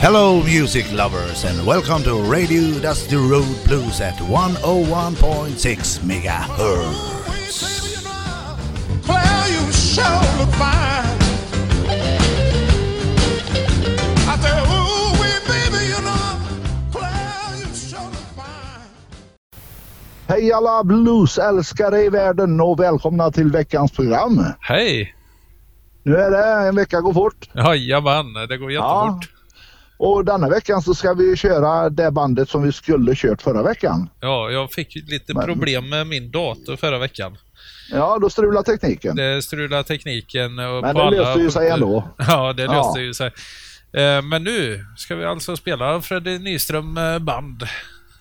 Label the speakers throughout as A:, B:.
A: Hello, music lovers, and welcome to Radio Dusty Road Blues at 101.6 megahertz.
B: Claire, you sure look fine. I said, ooh, wee, baby, you know, Claire, you sure look fine.
C: Hej alla bluesälskare i världen och välkomna till veckans program.
D: Hej!
C: Nu är det en vecka går fort.
D: Jajamän, det går jättefort.
C: Och denna veckan så ska vi köra det bandet som vi skulle kört förra veckan.
D: Ja, jag fick lite
C: Men-
D: problem med min dator förra veckan.
C: Ja, då strulade tekniken.
D: Det strulade tekniken och
C: Men det
D: alla
C: löste ju sig ändå.
D: Ja, det löste
C: Ja.
D: ju sig. Eh, Men nu ska vi alltså spela Freddie Nyström eh, band.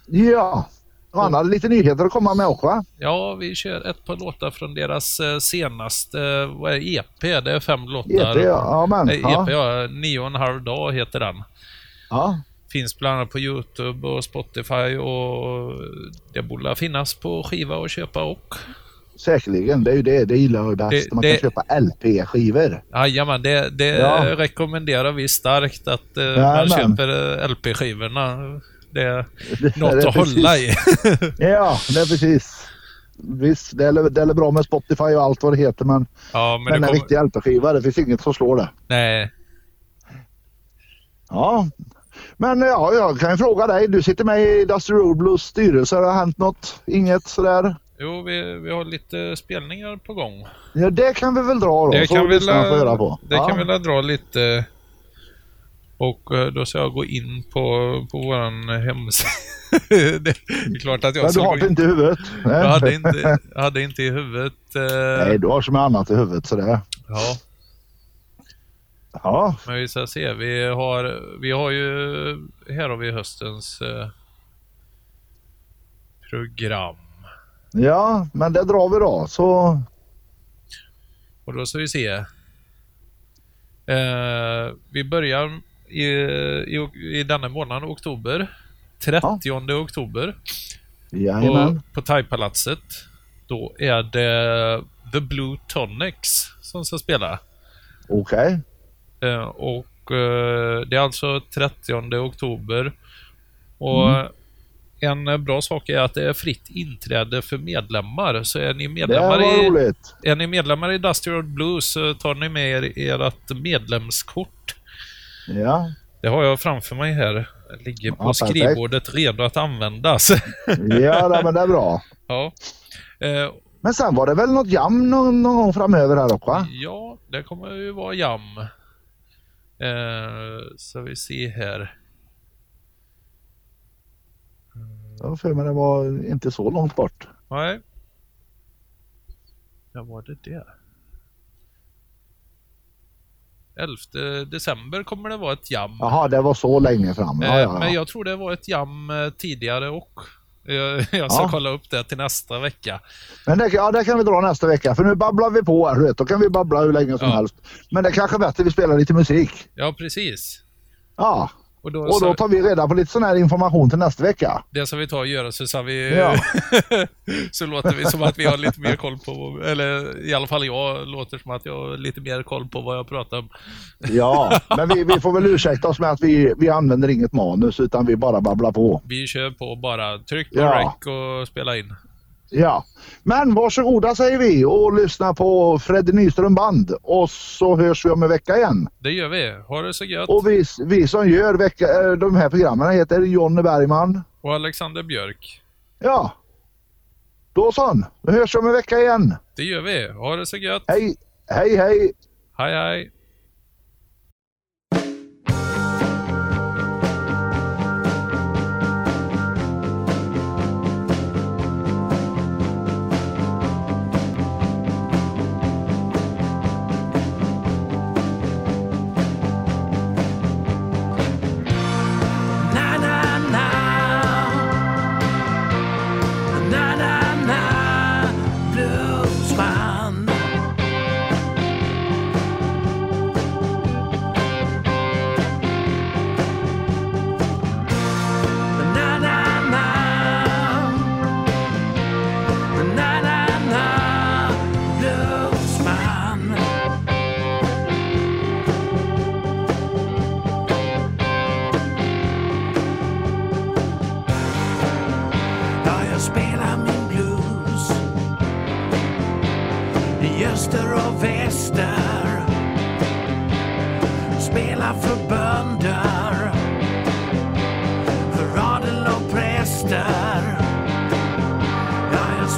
C: Ja, och han hade lite nyheter att komma med också va?
D: Ja, vi kör ett par låtar från deras eh, senaste, eh, vad är EP? Det är fem låtar.
C: EP, ja, ja, men,
D: Nej,
C: ja.
D: EP, ja. Nio och en halv dag heter den.
C: Ja,
D: Finns bland annat på Youtube och Spotify och det borde finnas på skiva och köpa och.
C: säkerligen. Det är ju det. Det gillar jag bäst.
D: Det-
C: man
D: det-
C: kan köpa LP-skivor.
D: Jajamän, det, det
C: Ja.
D: rekommenderar vi starkt att eh, man köper eh, LP-skivorna. Det är
C: Det
D: något
C: är
D: att hålla i.
C: Ja, det är precis. Visst, det är, det är bra med Spotify och allt vad det heter men,
D: ja, men
C: men
D: det
C: en
D: kommer...
C: riktig LP-skiva, det finns inget som slår det.
D: Nej,
C: Ja, men ja, jag kan ju fråga dig. Du sitter med i Dusty Road Blues styrelse. Har det hänt något? Inget sådär?
D: jo, vi, vi har lite spelningar på gång.
C: Ja, det kan vi väl dra då.
D: Det
C: så
D: kan vi
C: höra på.
D: det
C: ja.
D: kan vi la dra lite. Och eh, då ska jag gå in på, på våran hemsida. det är klart att jag
C: Men du det
D: in.
C: inte i huvudet? Nej.
D: Jag hade inte, hade inte i huvudet. eh,
C: Nej, du har mycket annat i huvudet sådär.
D: Ja,
C: Ja,
D: men vi ska se. Vi har, vi har ju, här har vi höstens eh, program.
C: ja, men det drar vi då. Så
D: Och då ska vi se. Eh, vi börjar i, i, i denna månad, oktober. 30 oktober.
C: jajamän.
D: Och på Thaipalatset. Då är det The Blue Tonics som ska spela.
C: Okej.
D: Eh, och eh, det är alltså 30 oktober. Och
C: Mm.
D: en bra sak är att det är fritt inträde för medlemmar. Så är ni medlemmar, i,
C: roligt.
D: är ni medlemmar i Dusty Road Blues så tar ni med er ert medlemskort.
C: Ja,
D: Det har jag framför mig här. Det ligger på
C: Ja, perfekt.
D: skrivbordet redo att användas.
C: ja men det är bra.
D: ja. Eh,
C: Men sen var det väl något jam någon, någon gång framöver här också? va?
D: Ja, det kommer ju vara jam. Eh, så vi ser här.
C: Jag för mig det var inte så långt bort.
D: Nej. Ja, var det det? 11 december kommer det vara ett jam.
C: Jaha, det var så länge fram. Ja,
D: Eh,
C: ja,
D: Men
C: ja.
D: jag tror det var ett jam eh, tidigare och. Jag, jag ska kolla upp det till nästa vecka.
C: Men det, ja, det kan vi dra nästa vecka för nu babblar vi på här. Då kan vi babbla hur länge som helst. Men det är kanske är bättre vi spelar lite musik.
D: Ja, precis.
C: Ja,
D: Och då,
C: och då tar vi reda på lite sån här information till nästa vecka.
D: det ska vi ta och göra så, så, vi,
C: Ja.
D: så låter vi som att vi har lite mer koll på, eller i alla fall jag låter som att jag har lite mer koll på vad jag pratar om.
C: Ja, men vi, vi får väl ursäkta oss med att vi, vi använder inget manus utan vi bara babblar på.
D: Vi kör på bara. Tryck på
C: Ja.
D: rec och spela in.
C: Ja, men varsågoda säger vi och lyssna på Freddy Nyström Band och så hörs vi om en vecka igen.
D: Det gör vi. Ha det så gött.
C: Och vi, vi som gör vecka, äh, de här programmen heter Jonny Bergman.
D: Och Alexander Björk.
C: Ja, då så. Då hörs vi om en vecka igen.
D: Det gör vi. Ha det så gött.
C: Hej, hej, hej.
D: Hej, hej.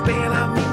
E: Ja, jag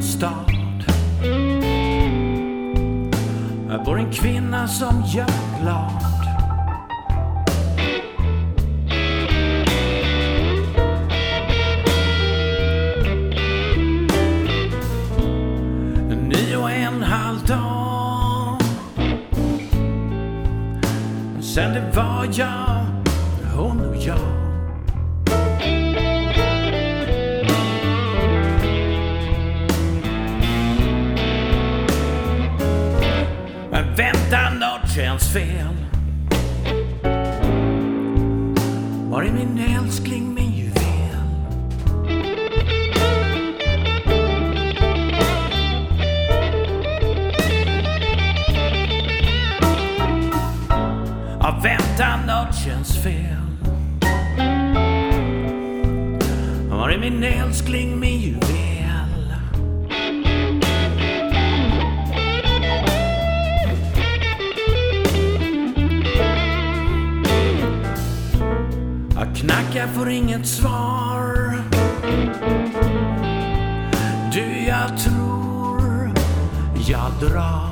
E: annan stad. Här bor en kvinna som gör mig glad. Nio och en halv dag Sen det var jag, känns fel Var är min älskling, min juvel? Ja, vänta, nåt känns fel. Var är min älskling, min juvel? Jag får inget svar. Du, jag tror jag drar.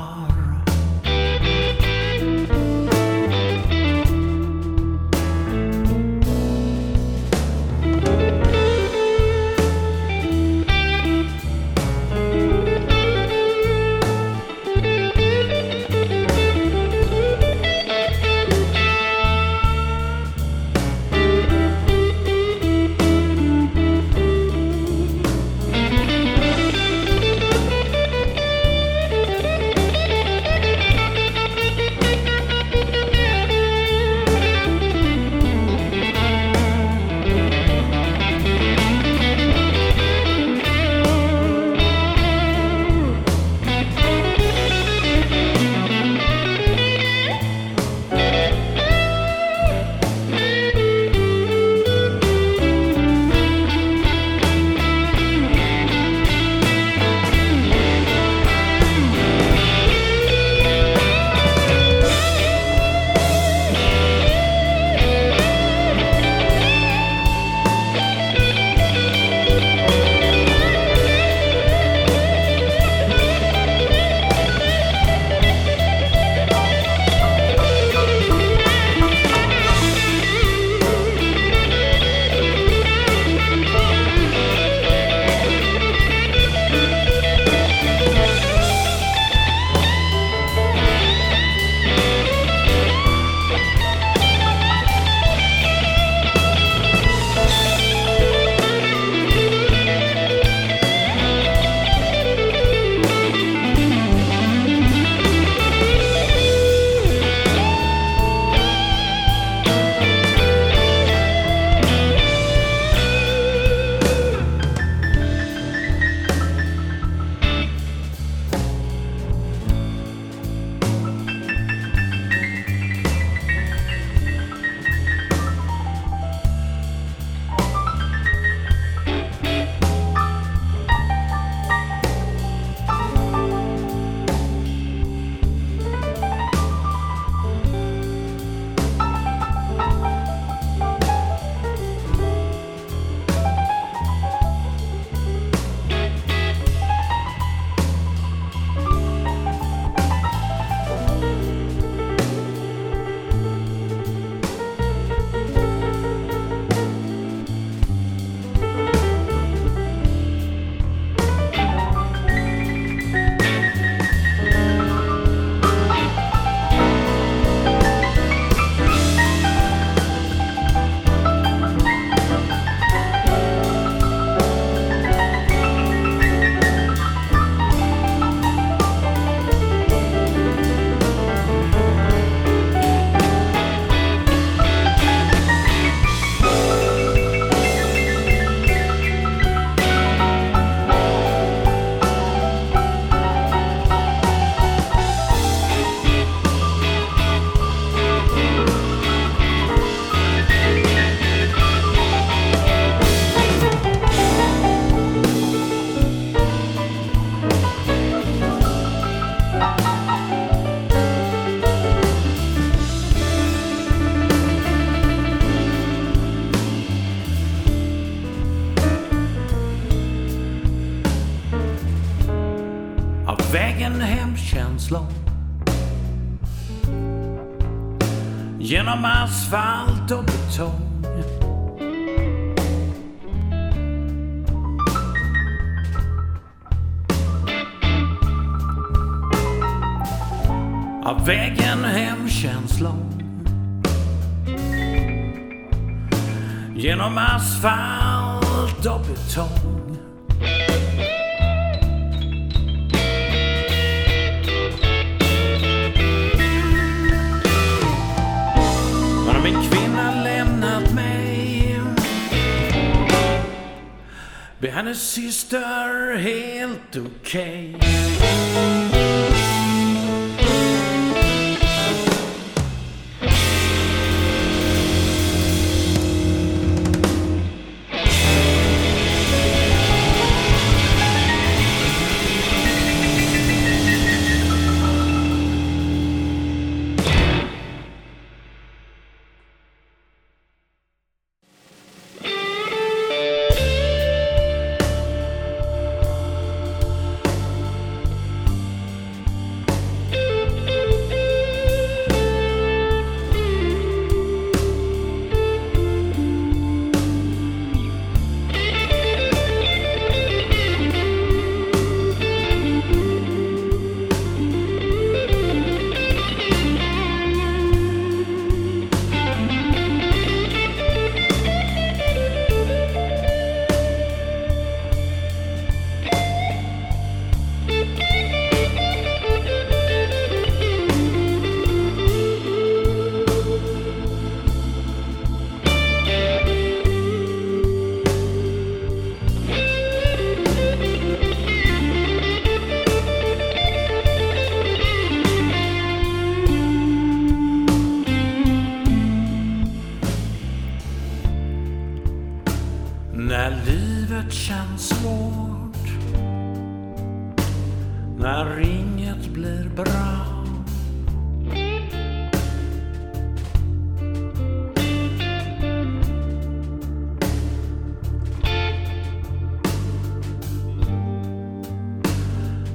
E: Asfalt och betong. Av vägen hem känns lång. Genom asfalt och betong. Blir hennes syster helt okej Okay.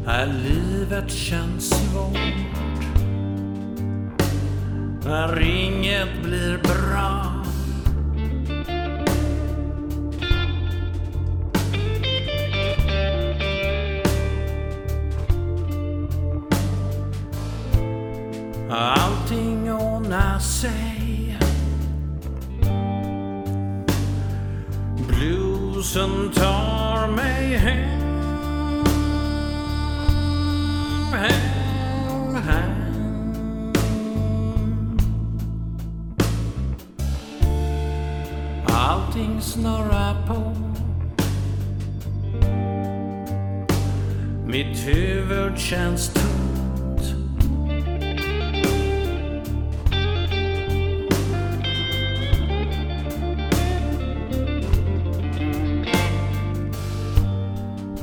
E: När livet känns svårt. När inget blir bra. Allting ordnar sig. Bluesen tar mig hem. Snurrar på Mitt huvud känns tomt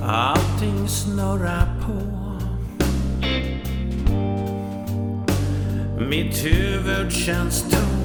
E: Allting snurrar på. Mitt huvud känns tomt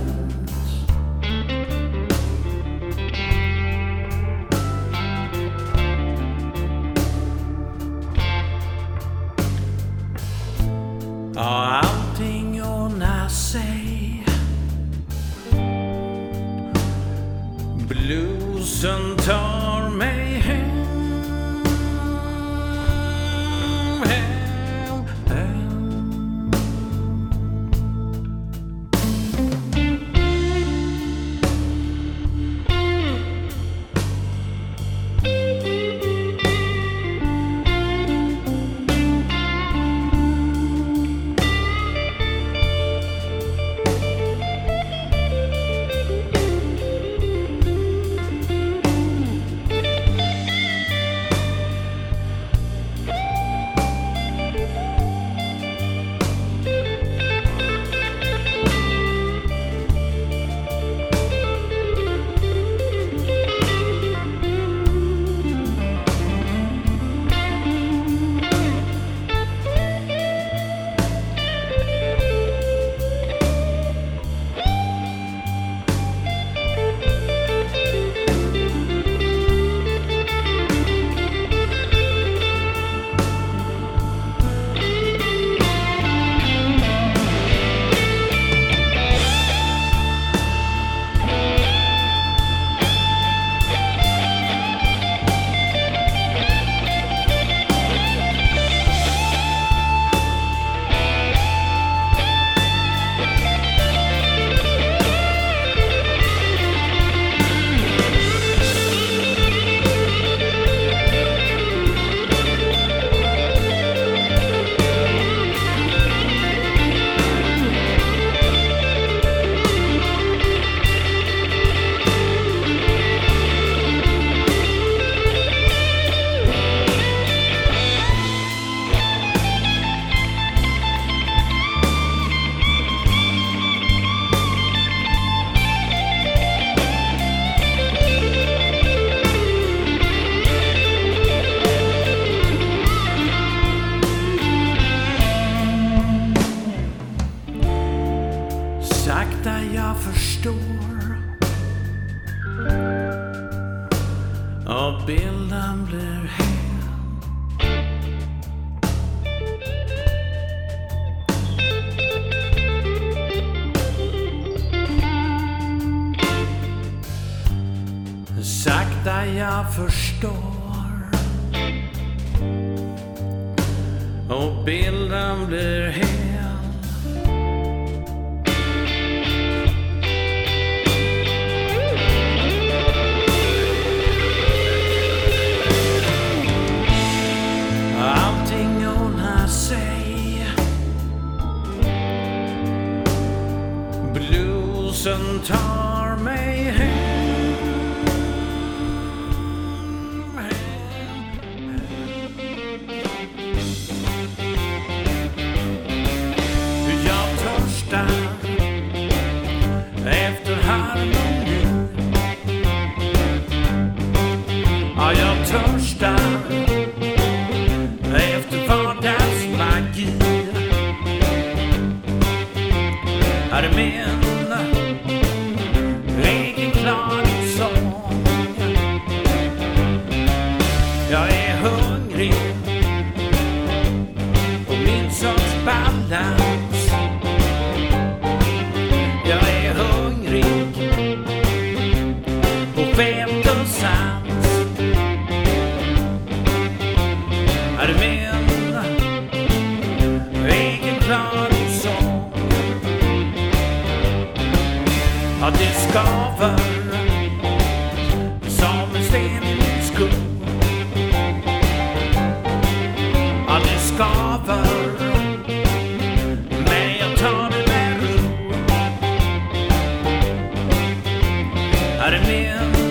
E: jag förstår. Och bilden blir hel. Allting ordnar sig. Bluesen tar touchdown. I remember